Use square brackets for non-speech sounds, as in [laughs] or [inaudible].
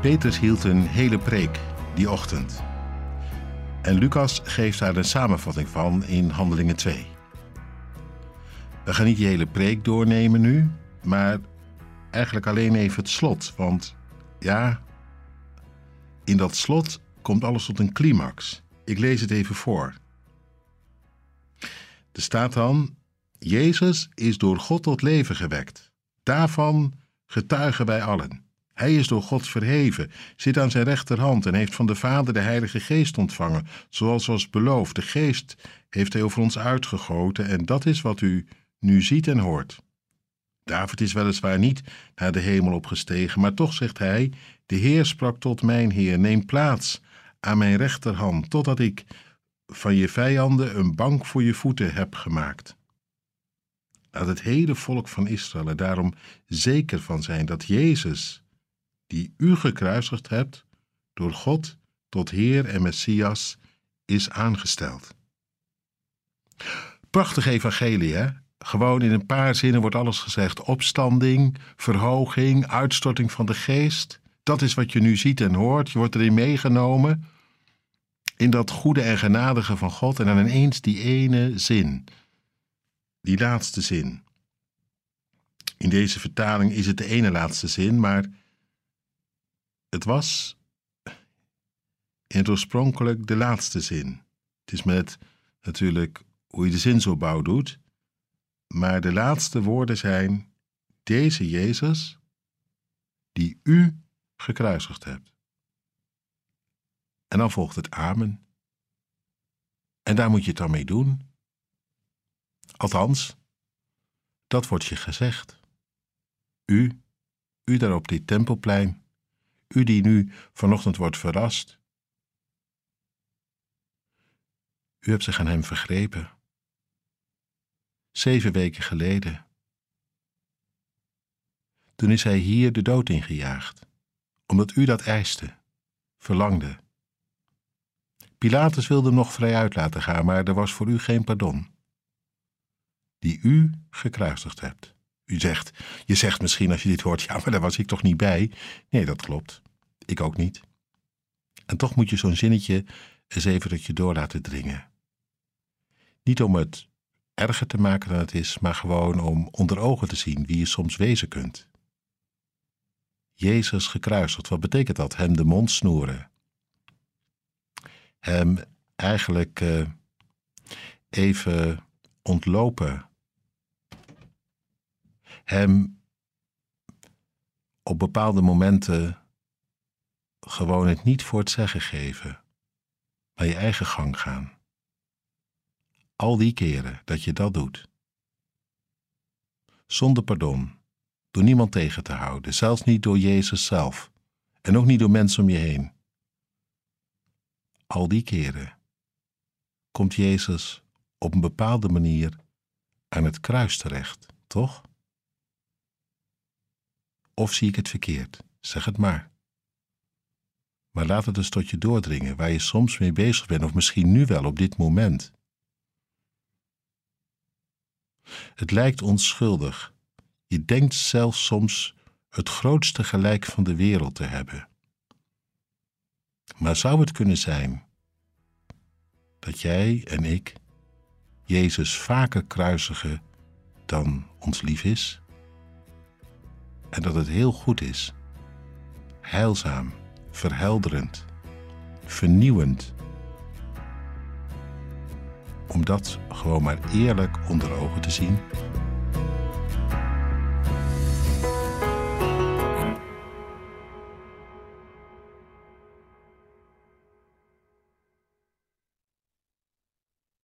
Petrus hield een hele preek die ochtend. En Lucas geeft daar een samenvatting van in Handelingen 2. We gaan niet die hele preek doornemen nu, maar eigenlijk alleen even het slot. Want ja, in dat slot komt alles tot een climax. Ik lees het even voor. Er staat dan: Jezus is door God tot leven gewekt. Daarvan getuigen wij allen. Hij is door God verheven, zit aan zijn rechterhand en heeft van de Vader de Heilige Geest ontvangen, zoals was beloofd. De Geest heeft hij over ons uitgegoten en dat is wat u nu ziet en hoort. David is weliswaar niet naar de hemel opgestegen, maar toch zegt hij: De Heer sprak tot mijn Heer: Neem plaats aan mijn rechterhand, totdat ik van je vijanden een bank voor je voeten heb gemaakt. Laat het hele volk van Israël er daarom zeker van zijn dat Jezus, die u gekruisigd hebt, door God tot Heer en Messias is aangesteld. Prachtig evangelie, hè? Gewoon in een paar zinnen wordt alles gezegd. Opstanding, verhoging, uitstorting van de geest. Dat is wat je nu ziet en hoort. Je wordt erin meegenomen. In dat goede en genadige van God. En dan ineens die ene zin. Die laatste zin. In deze vertaling is het de ene laatste zin, maar het was in het oorspronkelijk de laatste zin. Het is met natuurlijk hoe je de zin zo bouw doet. Maar de laatste woorden zijn: Deze Jezus, die u gekruisigd hebt. En dan volgt het Amen. En daar moet je het dan mee doen. Althans, dat wordt je gezegd. U, u daar op dit tempelplein, u die nu vanochtend wordt verrast. U hebt zich aan hem vergrepen zeven weken geleden. Toen is hij hier de dood ingejaagd, omdat u dat eiste, verlangde. Pilatus wilde hem nog vrij uit laten gaan, maar er was voor u geen pardon. Die u gekruisigd hebt. U zegt, je zegt misschien als je dit hoort, [laughs] ja, maar daar was ik toch niet bij. Nee, dat klopt. Ik ook niet. En toch moet je zo'n zinnetje eens even dat je door laten dringen. Niet om het erger te maken dan het is, maar gewoon om onder ogen te zien wie je soms wezen kunt. Jezus gekruisigd, wat betekent dat? Hem de mond snoeren. Hem eigenlijk uh, even ontlopen. Hem op bepaalde momenten gewoon het niet voor het zeggen geven, maar je eigen gang gaan al die keren dat je dat doet. Zonder pardon, door niemand tegen te houden, zelfs niet door Jezus zelf en ook niet door mensen om je heen. Al die keren komt Jezus op een bepaalde manier aan het kruis terecht, toch? Of zie ik het verkeerd? Zeg het maar. Maar laat het eens tot je doordringen waar je soms mee bezig bent, of misschien nu wel op dit moment. Het lijkt onschuldig. Je denkt zelfs soms het grootste gelijk van de wereld te hebben. Maar zou het kunnen zijn dat jij en ik Jezus vaker kruisigen dan ons lief is? En dat het heel goed is, heilzaam, verhelderend, vernieuwend. Om dat gewoon maar eerlijk onder ogen te zien